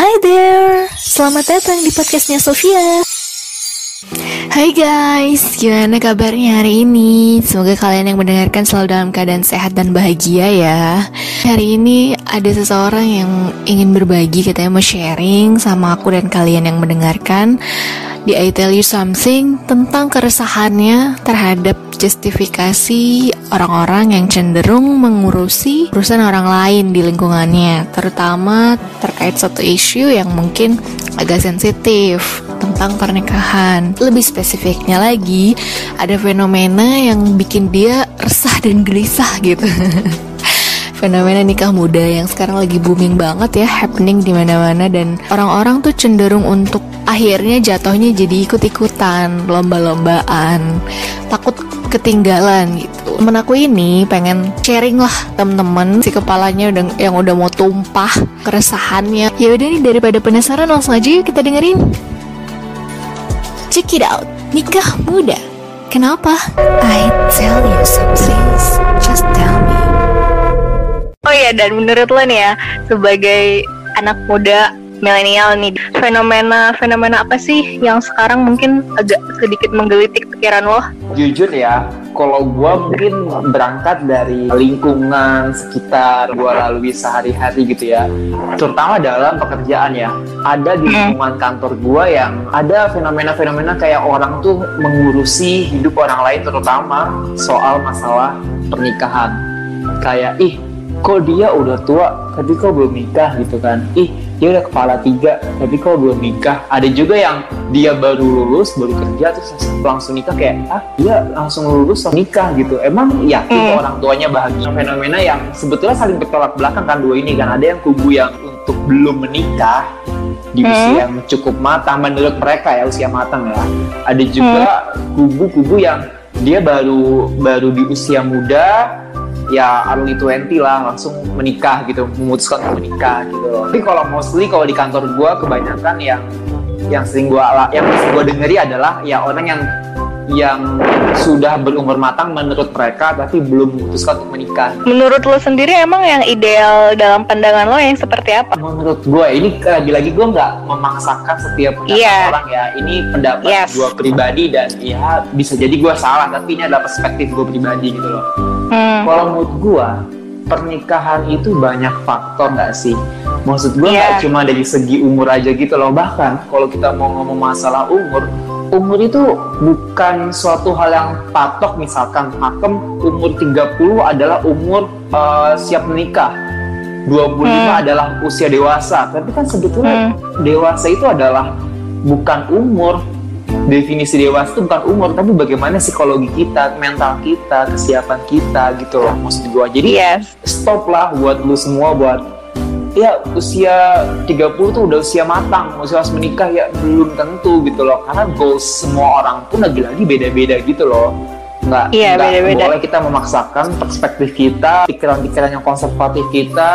Hi there, selamat datang di podcastnya Sofia. Hai guys, gimana kabarnya hari ini? Semoga kalian yang mendengarkan selalu dalam keadaan sehat dan bahagia ya. Hari ini ada seseorang yang ingin berbagi, katanya mau sharing sama aku dan kalian yang mendengarkan di I Tell You Something tentang keresahannya terhadap justifikasi orang-orang yang cenderung mengurusi urusan orang lain di lingkungannya, terutama terkait satu isu yang mungkin agak sensitif tentang pernikahan. Lebih spesifiknya lagi, ada fenomena yang bikin dia resah dan gelisah gitu. fenomena nikah muda yang sekarang lagi booming banget ya, happening di mana-mana dan orang-orang tuh cenderung untuk akhirnya jatuhnya jadi ikut-ikutan, lomba-lombaan, takut ketinggalan gitu. Temen aku ini pengen sharing lah temen-temen si kepalanya yang udah mau tumpah keresahannya. Ya udah nih daripada penasaran langsung aja yuk kita dengerin. Check it out, nikah muda. Kenapa? I tell you some things, just tell me. Oh iya, dan menurut lo nih ya, sebagai anak muda milenial nih, fenomena-fenomena apa sih yang sekarang mungkin agak sedikit menggelitik pikiran lo? Jujur ya, kalau gue mungkin berangkat dari lingkungan sekitar gue lalui sehari-hari gitu ya, terutama dalam pekerjaan ya. Ada di Hmm. lingkungan kantor gue yang ada fenomena-fenomena kayak orang tuh mengurusi hidup orang lain, terutama soal masalah pernikahan. Kayak ih kok dia udah tua tapi kok belum nikah gitu kan? Ih dia udah kepala tiga tapi kok belum nikah? Ada juga yang dia baru lulus baru kerja terus langsung nikah kayak ah dia langsung lulus langsung nikah gitu. Emang yakin Hmm. orang tuanya bahagia? Fenomena yang sebetulnya saling bertolak belakang kan dua ini kan. Ada yang kubu yang untuk belum menikah di Hmm. usia yang cukup matang menurut mereka ya usia matang ya. Ada juga kubu-kubu yang dia baru baru di usia muda ya early 20 lah langsung menikah gitu memutuskan untuk menikah gitu loh. Tapi kalau mostly kalau di kantor gua kebanyakan yang yang sering ala- yang sering gua dengeri adalah ya orang yang yang sudah berumur matang menurut mereka tapi belum memutuskan untuk menikah Menurut lo sendiri emang yang ideal dalam pandangan lo yang seperti apa? menurut gue ini lagi-lagi gue nggak memaksakan setiap pendapat Iya. orang ya ini pendapat Yes. gue pribadi dan ya bisa jadi gue salah tapi ini adalah perspektif gue pribadi gitu loh Hmm. kalau menurut gue pernikahan itu banyak faktor nggak sih maksud gue nggak Iya. cuma dari segi umur aja gitu loh bahkan kalau kita mau ngomong masalah umur umur itu bukan suatu hal yang patok misalkan hakem umur 30 adalah umur eh, siap menikah 25 Hmm. adalah usia dewasa tapi kan sebetulnya Hmm. dewasa itu adalah bukan umur definisi dewasa itu bukan umur tapi bagaimana psikologi kita mental kita kesiapan kita gitu loh maksud gue jadi Yes. stop lah buat lu semua buat ya usia 30 tuh udah usia matang. Usia harus menikah ya belum tentu gitu loh. Karena goals semua orang pun lagi-lagi beda-beda gitu loh. Nggak Iya, nggak beda-beda. boleh kita memaksakan perspektif kita pikiran-pikiran yang konservatif kita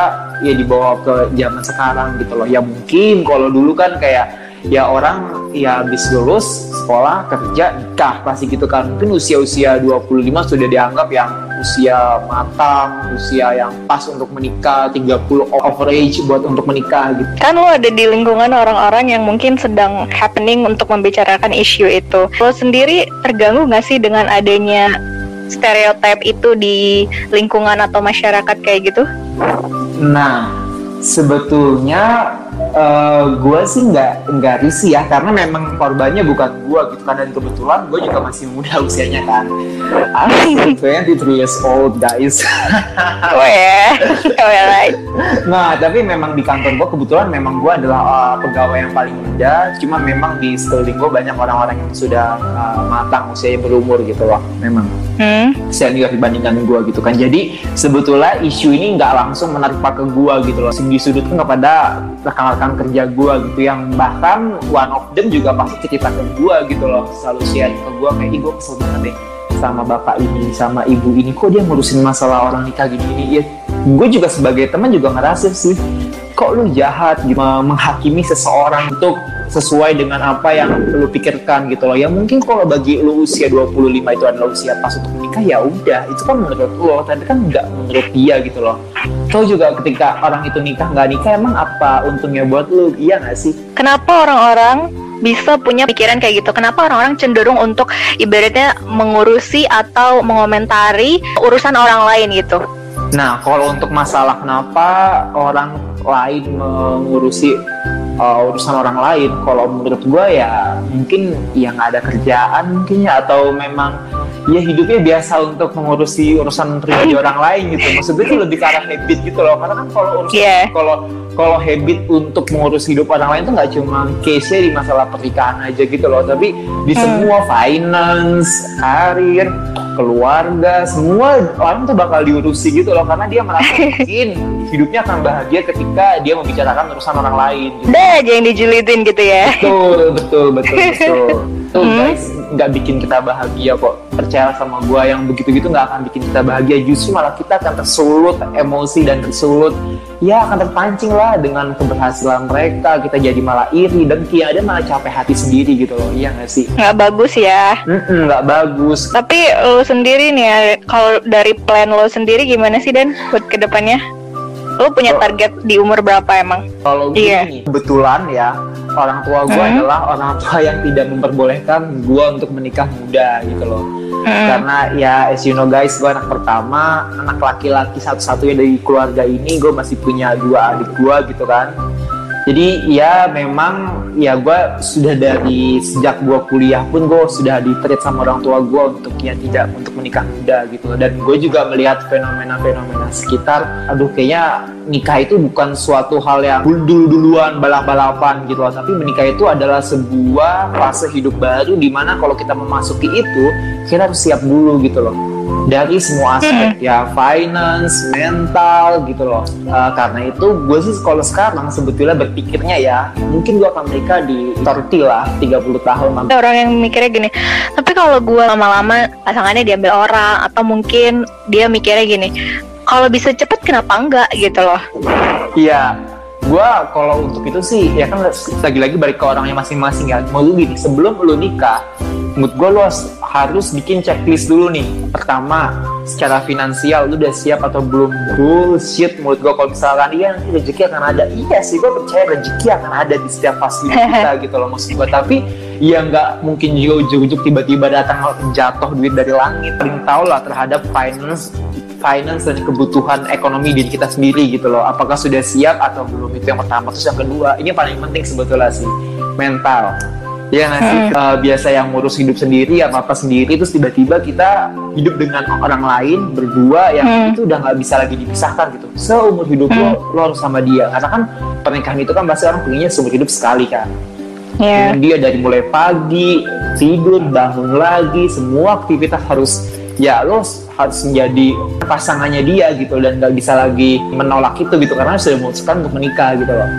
ya dibawa ke zaman sekarang gitu loh. Ya mungkin kalau dulu kan kayak ya orang ya habis lulus sekolah kerja nikah pasti gitu kan mungkin usia-usia 25 sudah dianggap yang usia matang usia yang pas untuk menikah 30 average buat untuk menikah gitu Kan lo ada di lingkungan orang-orang yang mungkin sedang happening untuk membicarakan isu itu. Lo sendiri terganggu nggak sih dengan adanya stereotip itu di lingkungan atau masyarakat kayak gitu? Nah, sebetulnya gue sih nggak nggak risih ya karena memang korbannya bukan gue gitu kan dan kebetulan gue juga masih muda usianya kan. I'm 23 years old guys. Oh ya, oh ya right. nah tapi memang di kantor gue kebetulan memang gue adalah uh, pegawai yang paling muda. Cuma memang di sekeliling gue banyak orang-orang yang sudah uh, matang usianya berumur gitu loh. Memang Hmm. senior dibandingkan gue gitu kan jadi sebetulnya isu ini nggak langsung menerpa ke gue gitu loh disudutkan kepada rekan-rekan kerja gue gitu. Yang bahkan one of them juga pasti cerita ke gue gitu loh. Selalu sharing ke gue kayak gue kesel banget deh sama bapak ini sama ibu ini. Kok dia ngurusin masalah orang nikah gini gini ya gue juga sebagai teman juga ngerasa sih kok lu jahat? Gitu menghakimi seseorang untuk sesuai dengan apa yang lu pikirkan gitu loh. Ya mungkin kalau bagi lu usia 25 itu adalah usia pas untuk menikah ya udah. Itu kan menurut lo tapi kan nggak menurut dia gitu loh. Kau juga ketika orang itu nikah nggak nikah emang apa untungnya buat lu? Iya nggak sih? Kenapa orang-orang bisa punya pikiran kayak gitu. Kenapa orang-orang cenderung untuk ibaratnya mengurusi atau mengomentari urusan orang lain gitu? Nah, kalau untuk masalah kenapa orang lain mengurusi uh, urusan orang lain, kalau menurut gue ya mungkin yang ada kerjaan mungkin ya atau memang ya hidupnya biasa untuk mengurusi urusan pribadi orang lain gitu. Maksudnya itu lebih ke arah habit gitu loh. Karena kan kalau urusan yeah. kalau kalau habit untuk mengurus hidup orang lain itu nggak cuma case di masalah pernikahan aja gitu loh, tapi di hmm. semua finance, karir, keluarga, semua orang tuh bakal diurusi gitu loh karena dia merasa mungkin hidupnya akan bahagia ketika dia membicarakan urusan orang lain. Gitu. Deh aja yang dijulidin gitu ya. Betul, betul, betul, betul. Tuh hmm. guys, nggak bikin kita bahagia kok. Percaya sama gue yang begitu-gitu nggak akan bikin kita bahagia. Justru malah kita akan tersulut emosi dan tersulut. Ya akan terpancing lah dengan keberhasilan mereka. Kita jadi malah iri dan kia ada malah capek hati sendiri gitu loh. Iya nggak sih? Nggak bagus ya. Nggak bagus. Tapi lo sendiri nih ya, kalau dari plan lo sendiri gimana sih Dan buat ke depannya? Lo punya target di umur berapa emang? Kalau iya. gini, kebetulan ya orang tua gue hmm? adalah orang tua yang tidak memperbolehkan gue untuk menikah muda gitu loh. Hmm. Karena ya as you know guys, gue anak pertama, anak laki-laki satu-satunya dari keluarga ini, gue masih punya dua adik gue gitu kan jadi ya memang ya gue sudah dari sejak gue kuliah pun gue sudah diterit sama orang tua gue untuk ya tidak untuk menikah muda gitu. Dan gue juga melihat fenomena-fenomena sekitar aduh kayaknya nikah itu bukan suatu hal yang dulu-duluan balap-balapan gitu loh. Tapi menikah itu adalah sebuah fase hidup baru di mana kalau kita memasuki itu kita harus siap dulu gitu loh dari semua aspek hmm. ya finance, mental gitu loh. Uh, karena itu gue sih kalau sekarang sebetulnya berpikirnya ya mungkin gue akan menikah di 30 lah 30 tahun. Ada orang yang mikirnya gini, tapi kalau gue lama-lama pasangannya diambil orang atau mungkin dia mikirnya gini, kalau bisa cepet kenapa enggak gitu loh. Iya, gue kalau untuk itu sih ya kan lagi-lagi balik ke orangnya masing-masing ya mau lu gini sebelum lu nikah mood gue lu harus bikin checklist dulu nih. Pertama secara finansial lu udah siap atau belum? Bullshit menurut gue kalau misalkan iya nanti rezeki akan ada. Iya sih gue percaya rezeki akan ada di setiap fase kita gitu loh maksud gue tapi ya nggak mungkin juga ujuk-ujuk tiba-tiba datang jatuh duit dari langit. Paling tau lah terhadap finance finance dan kebutuhan ekonomi diri kita sendiri gitu loh. Apakah sudah siap atau belum? Itu yang pertama. Terus yang kedua ini yang paling penting sebetulnya sih mental ya nggak sih hmm. uh, biasa yang ngurus hidup sendiri apa apa sendiri terus tiba-tiba kita hidup dengan orang lain berdua yang hmm. itu udah nggak bisa lagi dipisahkan gitu seumur hidup hmm. lo lo harus sama dia karena kan pernikahan itu kan pasti orang pengennya seumur hidup sekali kan yeah. dia dari mulai pagi tidur bangun lagi semua aktivitas harus ya lo harus menjadi pasangannya dia gitu dan gak bisa lagi menolak itu gitu karena sudah memutuskan untuk menikah gitu loh.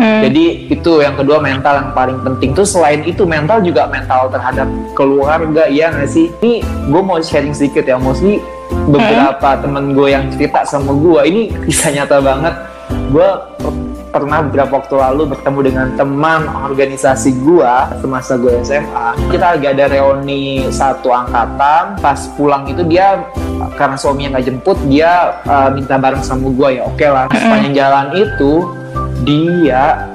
Hmm. Jadi itu yang kedua mental yang paling penting tuh selain itu mental juga mental terhadap keluarga ya nggak sih? Ini gue mau sharing sedikit ya, mostly beberapa hmm. temen gue yang cerita sama gue ini kisah nyata banget. Gue pernah beberapa waktu lalu bertemu dengan teman organisasi gua semasa gue SMA. Kita lagi ada reuni satu angkatan. Pas pulang itu dia karena suaminya nggak jemput, dia uh, minta bareng sama gua ya. Oke okay lah. Sepanjang jalan itu dia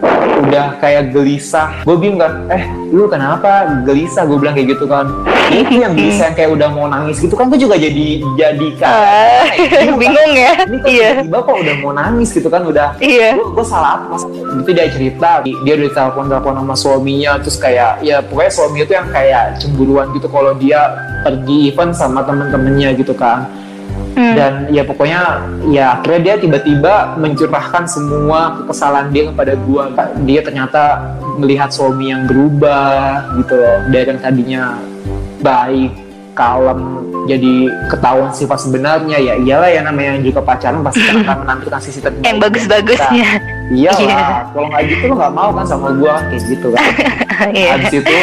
udah kayak gelisah. Gue bingung kan eh lu kenapa gelisah? Gue bilang kayak gitu kan. Itu yang gelisah yang kayak udah mau nangis gitu kan gue juga jadi jadi kan uh, bingung ya? ini kok iya. tiba kok udah mau nangis gitu kan udah. Iya. gue salah apa itu dia cerita dia udah telepon telepon sama suaminya terus kayak ya pokoknya suami itu yang kayak cemburuan gitu kalau dia pergi event sama temen-temennya gitu kan hmm. dan ya pokoknya ya akhirnya dia tiba-tiba mencurahkan semua kesalahan dia kepada gua dia ternyata melihat suami yang berubah gitu loh dari yang tadinya baik kalem jadi ketahuan sifat sebenarnya ya iyalah ya namanya juga pacaran pasti akan menampilkan sisi terbaik yang bagus-bagusnya iya lah yeah. kalau nggak gitu lo nggak mau kan sama gua kayak gitu kan yeah. habis itu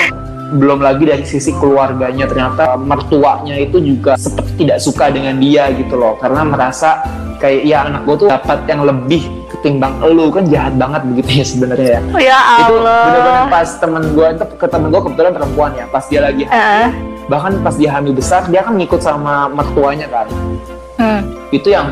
belum lagi dari sisi keluarganya ternyata mertuanya itu juga seperti tidak suka dengan dia gitu loh karena merasa kayak ya anak gue tuh dapat yang lebih ketimbang elu kan jahat banget begitu ya sebenarnya ya Oh, ya itu Allah. benar-benar pas temen gue itu ke temen gue kebetulan perempuan ya pas dia lagi hamil Heeh. bahkan pas dia hamil besar dia kan ngikut sama mertuanya kan Hmm. itu yang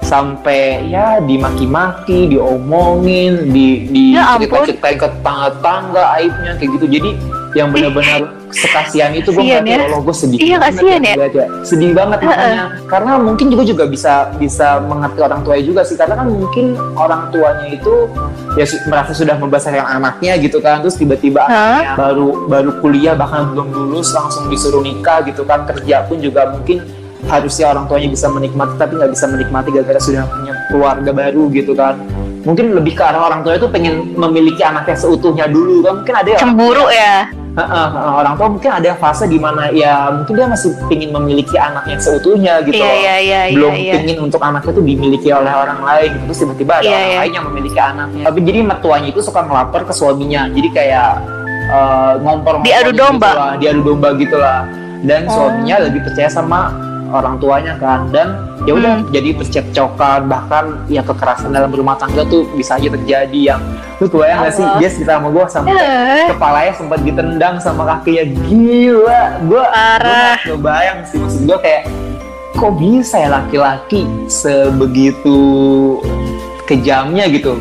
sampai ya dimaki-maki, diomongin, di di Ya cerita-ceritain ke tetangga-tangga aibnya kayak gitu. Jadi yang benar-benar sekasian itu gue ngeliat ya. Gue sedih Iya, kasian ya. ngeliat sedih banget makanya. Karena mungkin juga juga bisa bisa mengerti orang tuanya juga sih. Karena kan mungkin orang tuanya itu ya merasa sudah membesarkan anaknya gitu kan. Terus tiba-tiba anaknya baru baru kuliah bahkan belum lulus langsung disuruh nikah gitu kan. Kerja pun juga mungkin harusnya orang tuanya bisa menikmati tapi nggak bisa menikmati gara-gara sudah punya keluarga baru gitu kan. Mungkin lebih ke arah orang tua itu pengen memiliki anaknya seutuhnya dulu kan. Mungkin ada yang Cemburu ya. Orang tua mungkin ada fase di mana ya mungkin dia masih ingin memiliki anaknya seutuhnya gitu Iya loh. iya iya belum iya. ingin untuk anaknya itu dimiliki oleh orang lain gitu. terus tiba-tiba ada Iya, orang iya. lain yang memiliki anaknya tapi jadi mertuanya itu suka ngelapor ke suaminya jadi kayak eh, ngompor Diadu domba. diadu domba gitulah dan Oh. suaminya lebih percaya sama orang tuanya kan. Dan ya udah Hmm. jadi percekcokan bahkan ya kekerasan dalam rumah tangga tuh bisa aja terjadi yang lu kebayang gak sih? Dia cerita sama gue sampai Eh, kepalanya sempat ditendang sama kakinya. Gila gue Parah. gue bayang sih. Maksud gue kayak kok bisa ya laki-laki sebegitu kejamnya gitu?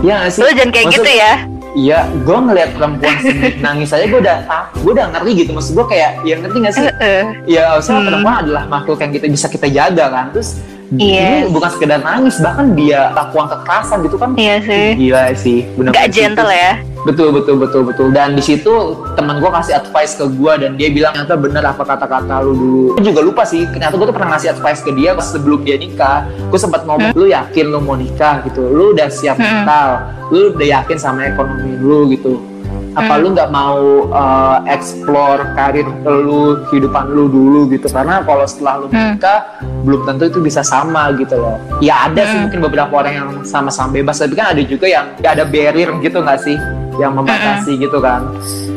Ya gak sih? Lu jangan kayak Maksud- gitu ya. Iya, gue ngeliat perempuan sedikit nangis aja gue udah ah, gue udah ngerti gitu maksud gue kayak ya ngerti gak sih? Heeh. Ya, harusnya Hmm. perempuan adalah makhluk yang kita bisa kita jaga kan. Terus Yes. ini bukan sekedar nangis, bahkan dia lakukan kekerasan gitu kan. Iya sih. Gila sih. Gak gentle ya. Betul betul betul betul. Dan di situ teman gue kasih advice ke gue dan dia bilang ternyata bener apa kata-kata lu dulu. Gue juga lupa sih. Ternyata gue tuh pernah ngasih advice ke dia pas sebelum dia nikah. Gue sempat ngomong, lu yakin lu mau nikah gitu? Lu udah siap Hmm. mental? Lu udah yakin sama ekonomi lu gitu? Apa Hmm. lu nggak mau uh, explore karir lu, kehidupan lu dulu gitu? Karena kalau setelah lu Hmm. nikah, belum tentu itu bisa sama gitu loh. Ya ada sih Hmm. mungkin beberapa orang yang sama-sama bebas, tapi kan ada juga yang ya ada barrier gitu nggak sih? Yang membatasi gitu kan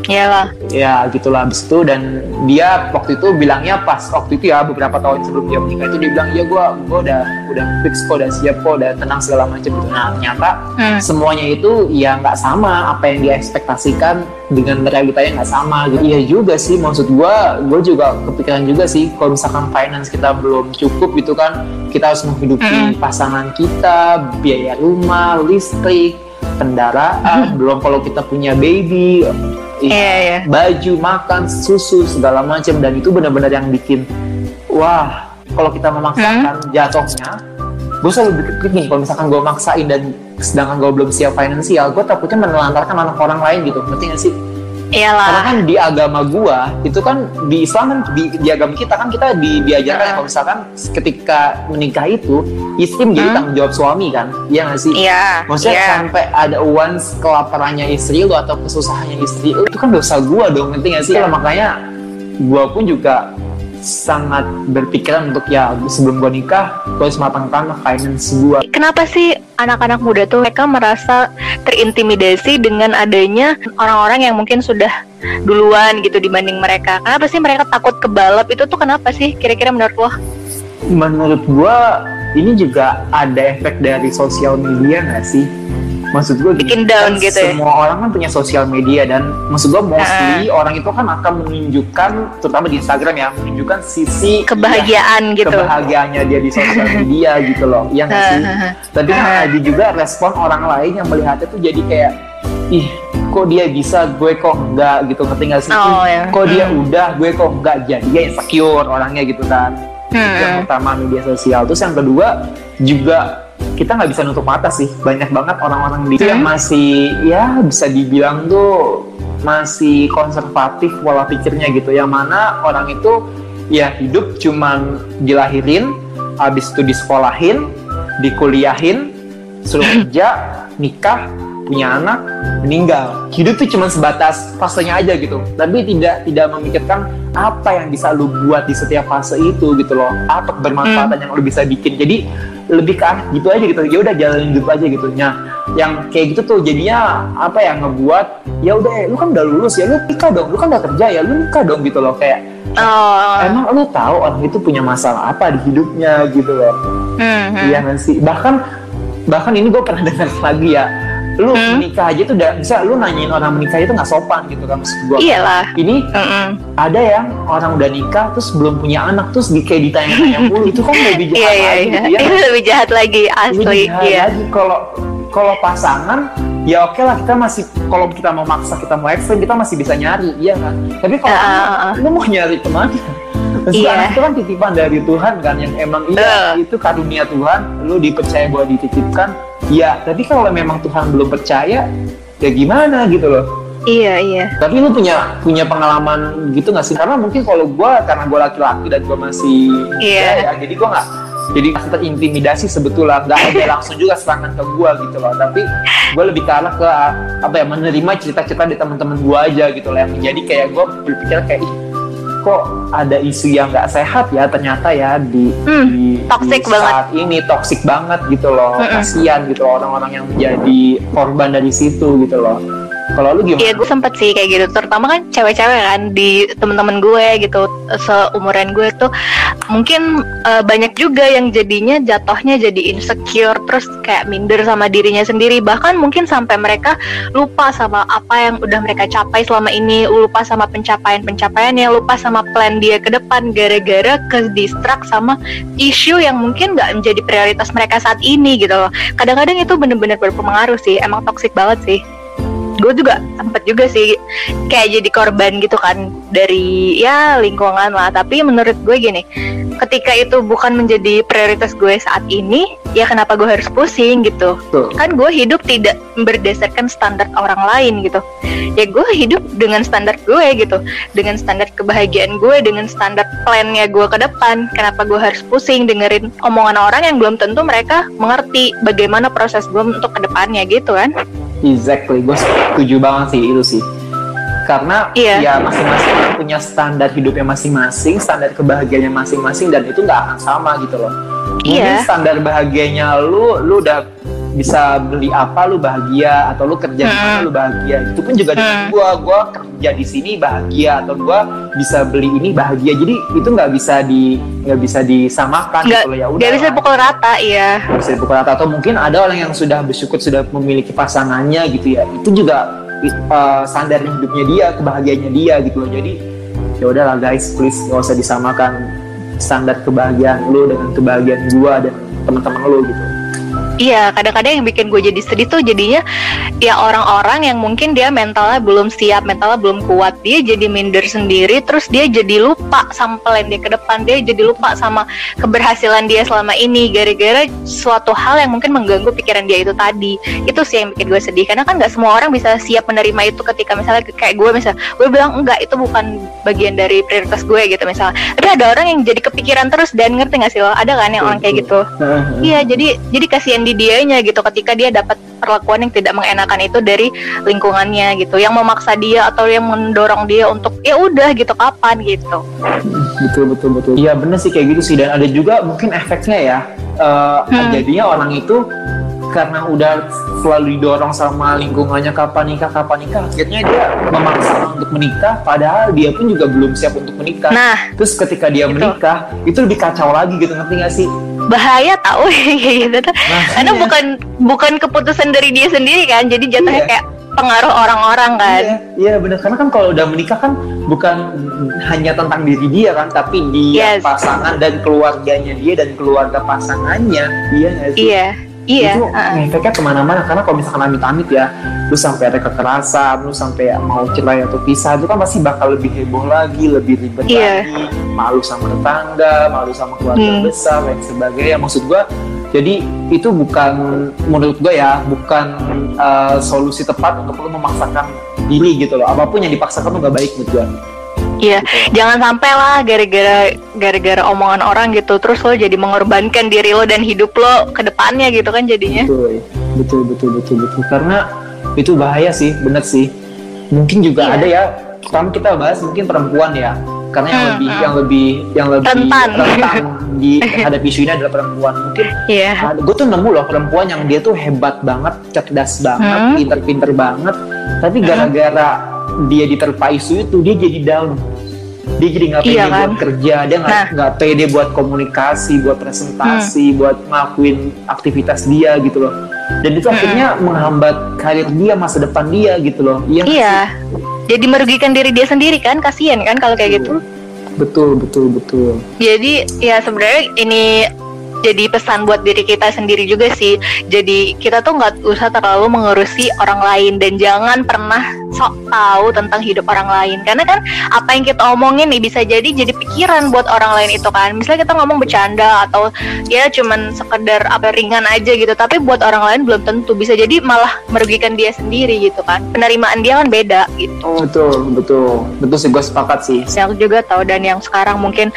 Iyalah. ya gitulah abis itu dan dia waktu itu bilangnya pas waktu itu ya beberapa tahun sebelum dia menikah itu dia bilang ya gue gue udah udah fix kok udah siap kok udah tenang segala macam gitu nah ternyata Hmm. semuanya itu ya nggak sama apa yang dia ekspektasikan dengan realitanya nggak sama gitu iya juga sih maksud gue gue juga kepikiran juga sih kalau misalkan finance kita belum cukup gitu kan kita harus menghidupi Mm-mm. pasangan kita biaya rumah listrik kendaraan belum kalau kita punya baby Iya iya. baju, makan, susu segala macam. Dan itu benar-benar yang bikin wah kalau kita memaksakan jatuhnya gue selalu pikir gini kalau misalkan gue maksain dan sedangkan gue belum siap finansial gue takutnya menelantarkan anak orang lain gitu. Ngerti gak sih karena Iyalah. kan di agama gue itu kan di Islam kan di, di agama kita kan kita di, diajarkan Hmm. kalau misalkan ketika menikah itu istri menjadi Hmm. tanggung jawab suami kan iya gak sih Iya. Maksudnya Iya. sampai ada once kelaparannya istri lu atau kesusahannya istri lu itu kan dosa gua dong ngerti gak sih? Iya. Makanya gua pun juga sangat berpikiran untuk ya sebelum gua nikah gua harus matangkan finance gua. Kenapa sih anak-anak muda tuh mereka merasa terintimidasi dengan adanya orang-orang yang mungkin sudah duluan gitu dibanding mereka? Kenapa sih mereka takut kebalap itu tuh kenapa sih kira-kira menurut lo? Menurut gua ini juga ada efek dari sosial media gak sih? Maksud gua gini, Bikin down kan gitu ya? Semua orang kan punya sosial media dan maksud gua mostly orang itu kan akan menunjukkan terutama di Instagram ya menunjukkan sisi Kebahagiaan gitu. kebahagiaannya dia di sosial media gitu loh yang nggak sih tapi kan Ah. ada juga respon orang lain yang melihatnya tuh jadi kayak ih kok dia bisa gue kok enggak gitu ngerti nggak sih Oh, ya. kok dia Hmm. udah gue kok enggak jadi dia insecure orangnya gitu kan itu yang Hmm. pertama media sosial terus yang kedua juga kita nggak bisa nutup mata sih. Banyak banget orang-orang di yang Hmm. masih ya bisa dibilang tuh masih konservatif pola pikirnya gitu. Yang mana orang itu ya hidup cuman dilahirin habis itu disekolahin dikuliahin suruh kerja nikah punya anak meninggal. Hidup tuh cuma sebatas fasenya aja gitu. Tapi tidak tidak memikirkan apa yang bisa lu buat di setiap fase itu gitu loh. Apa kebermanfaatan yang lu bisa bikin. Jadi lebih ke arah gitu aja gitu ya udah jalanin hidup aja gitu nah yang kayak gitu tuh jadinya apa ya ngebuat ya udah lu kan udah lulus ya lu nikah dong lu kan udah kerja ya lu nikah dong gitu loh kayak Oh. emang lu tahu orang itu punya masalah apa di hidupnya gitu loh Hmm, hmm. Iya nggak sih? Bahkan bahkan ini gue pernah dengar lagi ya lu Hmm. menikah aja tuh udah bisa lu nanyain orang menikah itu nggak sopan gitu kan maksud gue Iyalah. ini Mm-mm. ada yang orang udah nikah terus belum punya anak terus di, kayak ditanya-tanya mulu itu kan lebih jahat Iya iya lagi iya. gitu ya Itu lebih jahat lagi lebih asli. jahat Iya. lagi kalau kalau pasangan ya oke lah kita masih kalau kita mau maksa kita mau ekstrim kita masih bisa nyari iya kan tapi kalau anak, ah. lu mau nyari ke mana Maksudnya Iya. anak itu kan titipan dari Tuhan kan yang emang iya itu karunia Tuhan lu dipercaya buat dititipkan ya tapi kalau memang Tuhan belum percaya ya gimana gitu loh. Iya iya. tapi lu punya punya pengalaman gitu nggak sih? Karena mungkin kalau gua karena gua laki-laki dan gua masih Iya. ya, jadi gua nggak jadi terintimidasi sebetulnya. Nggak ada langsung juga serangan ke gua gitu loh. Tapi gua lebih ke arah ke apa ya menerima cerita-cerita dari teman-teman gua aja gitu loh. Yang menjadi kayak gua berpikir kayak ih kok ada isu yang nggak sehat ya ternyata ya di Hmm, di, toxic di banget. saat ini toxic banget gitu loh Mm-mm. kasihan gitu loh orang-orang yang menjadi korban dari situ gitu loh kalau lu gimana? Iya gue sempet sih kayak gitu. Terutama kan cewek-cewek kan Di temen-temen gue gitu Seumuran gue tuh. Mungkin eh, banyak juga yang jadinya Jatohnya jadi insecure Terus kayak minder sama dirinya sendiri. Bahkan mungkin sampai mereka Lupa sama apa yang udah mereka capai selama ini. Lupa sama pencapaian-pencapaiannya Lupa sama plan dia ke depan. Gara-gara ke distract sama Isu yang mungkin gak menjadi prioritas mereka saat ini gitu loh. Kadang-kadang itu bener-bener berpengaruh sih. Emang toxic banget sih gue juga sempet juga sih kayak jadi korban gitu kan dari ya lingkungan lah. Tapi menurut gue gini ketika itu bukan menjadi prioritas gue saat ini ya kenapa gue harus pusing gitu? Tuh. kan gue hidup tidak berdasarkan standar orang lain gitu. Ya gue hidup dengan standar gue gitu dengan standar kebahagiaan gue dengan standar plannya gue ke depan. Kenapa gue harus pusing dengerin omongan orang yang belum tentu mereka mengerti bagaimana proses gue untuk ke depannya gitu kan Exactly, gue setuju banget sih itu sih. Karena Iya. ya masing-masing punya standar hidupnya masing-masing, standar kebahagiaannya masing-masing dan itu nggak akan sama gitu loh. Mungkin Iya. standar bahagianya lu, lu udah bisa beli apa lu bahagia atau lu kerja di mana Hmm. lu bahagia. Itu pun juga dengan Hmm. gua, gua kerja di sini bahagia atau gua bisa beli ini bahagia. Jadi itu nggak bisa di nggak bisa disamakan Nggak- gitu ya udah. Gak bisa pukul rata iya bisa dipukul rata atau mungkin ada orang yang sudah bersyukur sudah memiliki pasangannya gitu ya itu juga uh, standar hidupnya dia kebahagiaannya dia gitu loh jadi ya udahlah guys please gak usah disamakan standar kebahagiaan lu dengan kebahagiaan gua dan teman-teman lu gitu Iya, kadang-kadang yang bikin gue jadi sedih tuh jadinya ya orang-orang yang mungkin dia mentalnya belum siap, mentalnya belum kuat, dia jadi minder sendiri, terus dia jadi lupa sama plan dia ke depan, dia jadi lupa sama keberhasilan dia selama ini gara-gara suatu hal yang mungkin mengganggu pikiran dia itu tadi. Itu sih yang bikin gue sedih karena kan nggak semua orang bisa siap menerima itu ketika misalnya kayak gue misalnya, gue bilang enggak itu bukan bagian dari prioritas gue gitu misalnya. Tapi ada orang yang jadi kepikiran terus dan ngerti nggak sih lo? Ada kan yang orang kayak gitu? Iya, jadi jadi kasihan di dianya gitu ketika dia dapat perlakuan yang tidak mengenakan itu dari lingkungannya gitu, yang memaksa dia atau yang mendorong dia untuk ya udah gitu kapan? gitu. betul betul betul. Iya bener sih kayak gitu sih. Dan ada juga mungkin efeknya ya uh, Hmm. jadinya orang itu karena udah selalu didorong sama lingkungannya kapan nikah kapan nikah? Akhirnya dia memaksa untuk menikah padahal dia pun juga belum siap untuk menikah. Nah, terus ketika dia Gitu. menikah itu lebih kacau lagi gitu ngerti gak sih bahaya tahu gitu tuh. Nah, Karena iya. bukan bukan keputusan dari dia sendiri kan, jadi jatuhnya Iya. kayak pengaruh orang-orang kan. Iya, iya benar karena kan kalau udah menikah kan bukan hanya tentang diri dia kan, tapi dia Yes. pasangan dan keluarganya dia dan keluarga pasangannya, iya nggak sih? Iya, iya. Itu uh-uh. ngefeknya ke mana-mana karena kalau misalkan amit-amit ya, lu sampai ada kekerasan, lu sampai mau cerai atau pisah, itu kan pasti bakal lebih heboh lagi, lebih ribet Iya. lagi, malu sama tetangga, malu sama keluarga Hmm. besar dan sebagainya. Maksud gua jadi itu bukan menurut gue ya bukan uh, solusi tepat untuk lo memaksakan diri gitu loh apa pun yang dipaksakan tuh gak baik menurut gue Iya, Gitu. jangan sampai lah gara-gara gara-gara omongan orang gitu terus lo jadi mengorbankan diri lo dan hidup lo ke depannya gitu kan jadinya. betul betul betul betul betul karena itu bahaya sih bener sih mungkin juga Iya. ada ya kan kita bahas mungkin perempuan ya karena yang Hmm, lebih hmm. yang lebih yang lebih Rentan. rentan di hadap isu ini adalah perempuan mungkin Iya. gue tuh nemu loh perempuan yang dia tuh hebat banget, cerdas banget, Hmm. pinter-pinter banget, tapi gara-gara dia diterpa isu itu dia jadi down. dia jadi nggak pede Iya kan? buat kerja dia nggak Nah. pede buat komunikasi buat presentasi Hmm. buat ngelakuin aktivitas dia gitu loh dan itu Hmm. akhirnya menghambat karir dia masa depan dia gitu loh iya Iya. Jadi merugikan diri dia sendiri kan, kasihan kan kalau kayak gitu. betul betul betul Jadi ya sebenarnya ini jadi pesan buat diri kita sendiri juga sih. Jadi kita tuh nggak usah terlalu mengurusi orang lain dan jangan pernah sok tahu tentang hidup orang lain. Karena kan apa yang kita omongin nih bisa jadi jadi pikiran buat orang lain itu kan. Misalnya kita ngomong bercanda atau ya cuman sekedar apa ringan aja gitu. Tapi buat orang lain belum tentu bisa jadi malah merugikan dia sendiri gitu kan. Penerimaan dia kan beda gitu. betul betul betul sih gue sepakat sih yang juga tahu dan yang sekarang mungkin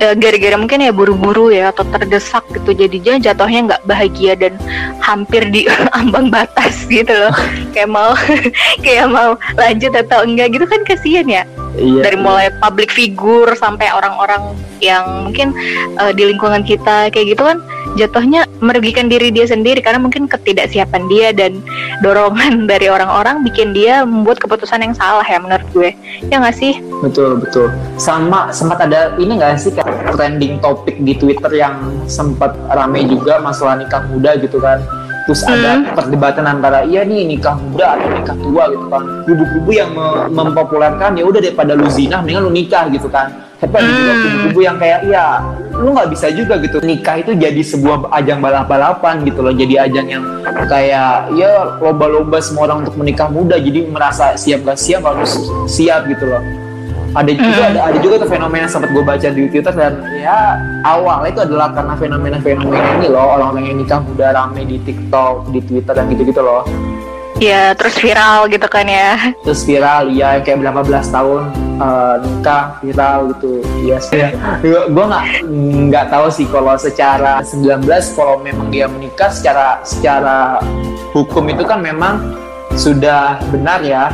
eh, gara-gara mungkin ya buru-buru ya atau terdesak gitu jadinya jatuhnya nggak bahagia dan hampir di ambang batas gitu loh kayak mau kayak mau lanjut atau enggak gitu kan kasihan ya. Iya. Dari mulai public figure sampai orang-orang yang mungkin eh, di lingkungan kita kayak gitu kan jatuhnya merugikan diri dia sendiri karena mungkin ketidaksiapan dia dan dorongan dari orang-orang bikin dia membuat keputusan yang salah ya menurut gue. Ya nggak sih? Betul betul. Sama sempat ada ini nggak sih kayak trending topik di Twitter yang sempat rame juga masalah nikah muda gitu kan. Terus ada Hmm. perdebatan antara iya nih nikah muda atau nikah tua gitu kan. Kubu-kubu yang me- mempopulerkan ya udah daripada lu zina mendingan lu nikah gitu kan. Tapi ada juga kubu-kubu yang kayak iya lu nggak bisa juga gitu nikah itu jadi sebuah ajang balap-balapan gitu loh jadi ajang yang kayak ya lomba-lomba semua orang untuk menikah muda jadi merasa siap gak siap harus siap gitu loh ada juga ada, ada juga tuh fenomena sempat gue baca di Twitter dan ya awalnya itu adalah karena fenomena-fenomena ini loh orang-orang yang nikah muda rame di TikTok, di Twitter dan gitu-gitu loh. ya terus viral gitu kan ya Terus viral ya kayak berapa belas tahun eh, nikah viral gitu. Iya sih. Gue nggak nggak tahu sih kalau secara 19 kalau memang dia menikah secara secara hukum itu kan memang sudah benar ya.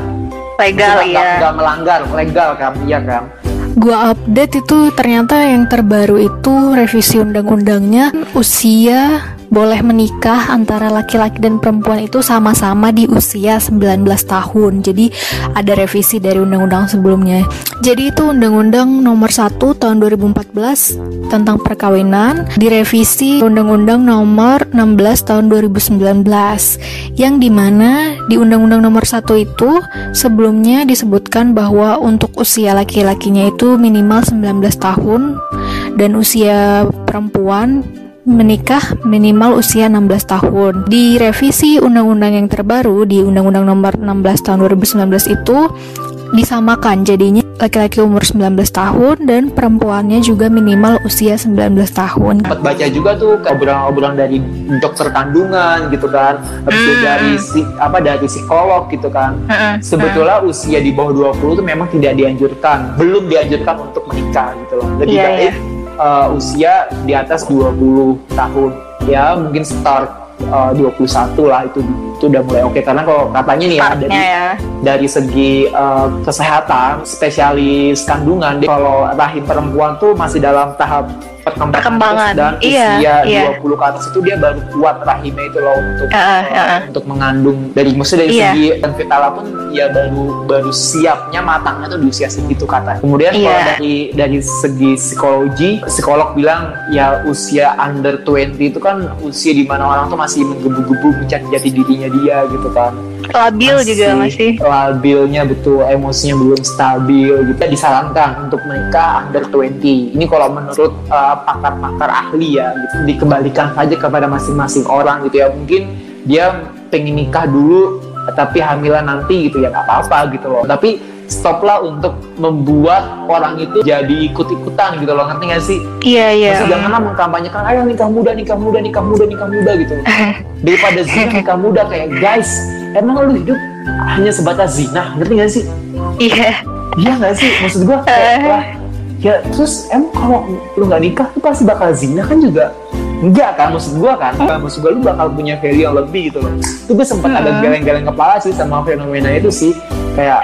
Legal ya nggak melanggar legal kan, iya kan. Gua update itu ternyata yang terbaru itu revisi undang-undangnya usia boleh menikah antara laki-laki dan perempuan itu sama-sama di usia 19 tahun. Jadi ada revisi dari undang-undang sebelumnya. Jadi itu undang-undang nomor 1 tahun 2014 tentang perkawinan direvisi undang-undang nomor 16 tahun 2019 yang di mana di undang-undang nomor 1 itu sebelumnya disebutkan bahwa untuk usia laki-lakinya itu minimal 19 tahun dan usia perempuan menikah minimal usia 16 tahun. Di revisi undang-undang yang terbaru di Undang-Undang Nomor 16 Tahun 2019 itu disamakan jadinya laki-laki umur 19 tahun dan perempuannya juga minimal usia 19 tahun. sempat baca juga tuh obrolan-obrolan dari dokter kandungan gitu kan habis itu Hmm. dari si, apa dari psikolog gitu kan Mm-mm. sebetulnya usia di bawah 20 itu memang tidak dianjurkan belum dianjurkan untuk menikah gitu loh lebih Iya, baik uh, usia di atas 20 tahun. Ya mungkin start uh, 21 lah itu itu udah mulai oke karena kalau katanya nih ya dari ya dari segi uh, kesehatan spesialis kandungan dia kalau rahim perempuan tuh masih dalam tahap perkembangan, Perkembangan. dan Iya, usia iya. 20 ke atas itu dia baru kuat rahimnya itu loh untuk Heeh, uh, heeh. untuk mengandung dari maksudnya dari Iya. segi dan vitala pun ya baru baru siapnya matangnya tuh di usia segitu kata kemudian kalau Iya. dari dari segi psikologi psikolog bilang ya usia under 20 itu kan usia di mana orang tuh masih menggebu-gebu mencari jati dirinya dia gitu kan. Labil juga masih. labilnya betul. Emosinya belum stabil gitu. Disarankan untuk menikah under 20 ini kalau menurut uh, pakar-pakar ahli ya gitu. Dikembalikan saja kepada masing-masing orang gitu ya. Mungkin dia pengen nikah dulu tapi hamilan nanti gitu ya. Nggak apa-apa gitu loh. Tapi stoplah untuk membuat orang itu jadi ikut-ikutan gitu loh ngerti gak sih? Iya iya. Maksudnya janganlah mengkampanyekan ayo nikah muda nikah muda nikah muda nikah muda gitu. Daripada zina nikah muda kayak guys emang lu hidup hanya sebatas zina? Ngerti gak sih? Iya. Iya gak sih? Maksud gua kayak lah, ya terus emang kalau lu nggak nikah tuh pasti bakal zina kan juga? Enggak kan maksud gua kan? Maksud gua lu bakal punya value yang lebih gitu loh. Itu gue sempat ada Hmm. geleng-geleng kepala sih sama fenomena itu sih kayak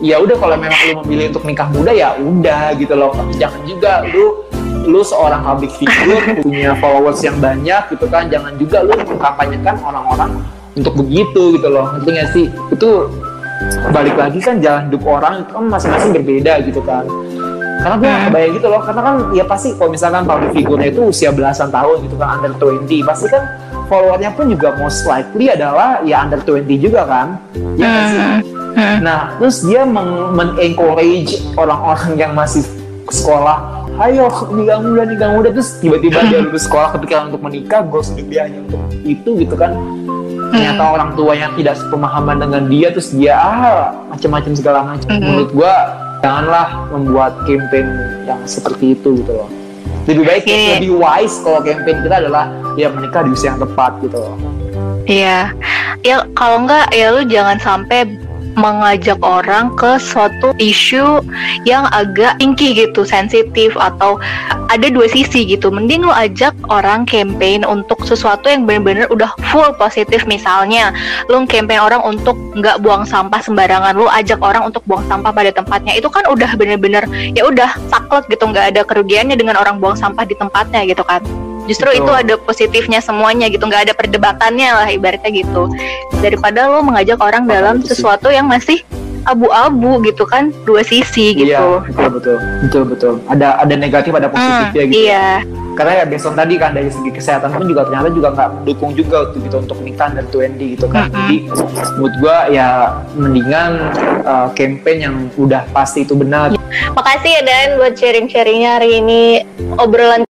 ya udah kalau memang lu memilih untuk nikah muda ya udah gitu loh. Jangan juga lu lu seorang public figure punya followers yang banyak gitu kan. Jangan juga lu mengkampanyekan orang-orang untuk begitu gitu loh. Ngerti gak sih? Itu balik lagi kan jalan hidup orang itu kan masing-masing berbeda gitu kan. Karena gue hmm. kebayang gitu loh karena kan ya pasti kalau misalkan public figure itu usia belasan tahun gitu kan under 20 pasti kan followernya pun juga most likely adalah ya under 20 juga kan. Ya sih? Hmm. nah terus dia men-encourage orang-orang yang masih sekolah ayo nikah muda nikah muda terus tiba-tiba dia lulus sekolah kepikiran untuk menikah gue hidup dia hanya untuk itu gitu kan ternyata hmm. orang tua yang tidak sepemahaman dengan dia terus dia ah macam-macam segala macam hmm. menurut gue janganlah membuat campaign yang seperti itu gitu loh lebih baik yeah. lebih wise kalau campaign kita adalah ya menikah di usia yang tepat gitu loh iya ya kalau enggak ya lu jangan sampai mengajak orang ke suatu isu yang agak tinggi gitu, sensitif atau ada dua sisi gitu. Mending lu ajak orang campaign untuk sesuatu yang benar-benar udah full positif misalnya. Lu campaign orang untuk nggak buang sampah sembarangan, lu ajak orang untuk buang sampah pada tempatnya. Itu kan udah bener-bener ya udah saklek gitu, nggak ada kerugiannya dengan orang buang sampah di tempatnya gitu kan justru Betul. itu ada positifnya semuanya gitu nggak ada perdebatannya lah ibaratnya gitu. Daripada lo mengajak orang oh, dalam sesuatu yang masih abu-abu gitu kan dua sisi iya, gitu. iya betul betul. Betul betul. Ada ada negatif ada positifnya hmm, gitu. iya. Karena ya besok tadi kan dari segi kesehatan pun juga ternyata juga nggak mendukung juga untuk gitu untuk nikah dan 20 gitu kan. Mm -hmm. jadi menurut gua ya mendingan uh, campaign yang udah pasti itu benar. Makasih ya Dan buat sharing-sharingnya hari ini. Obrolan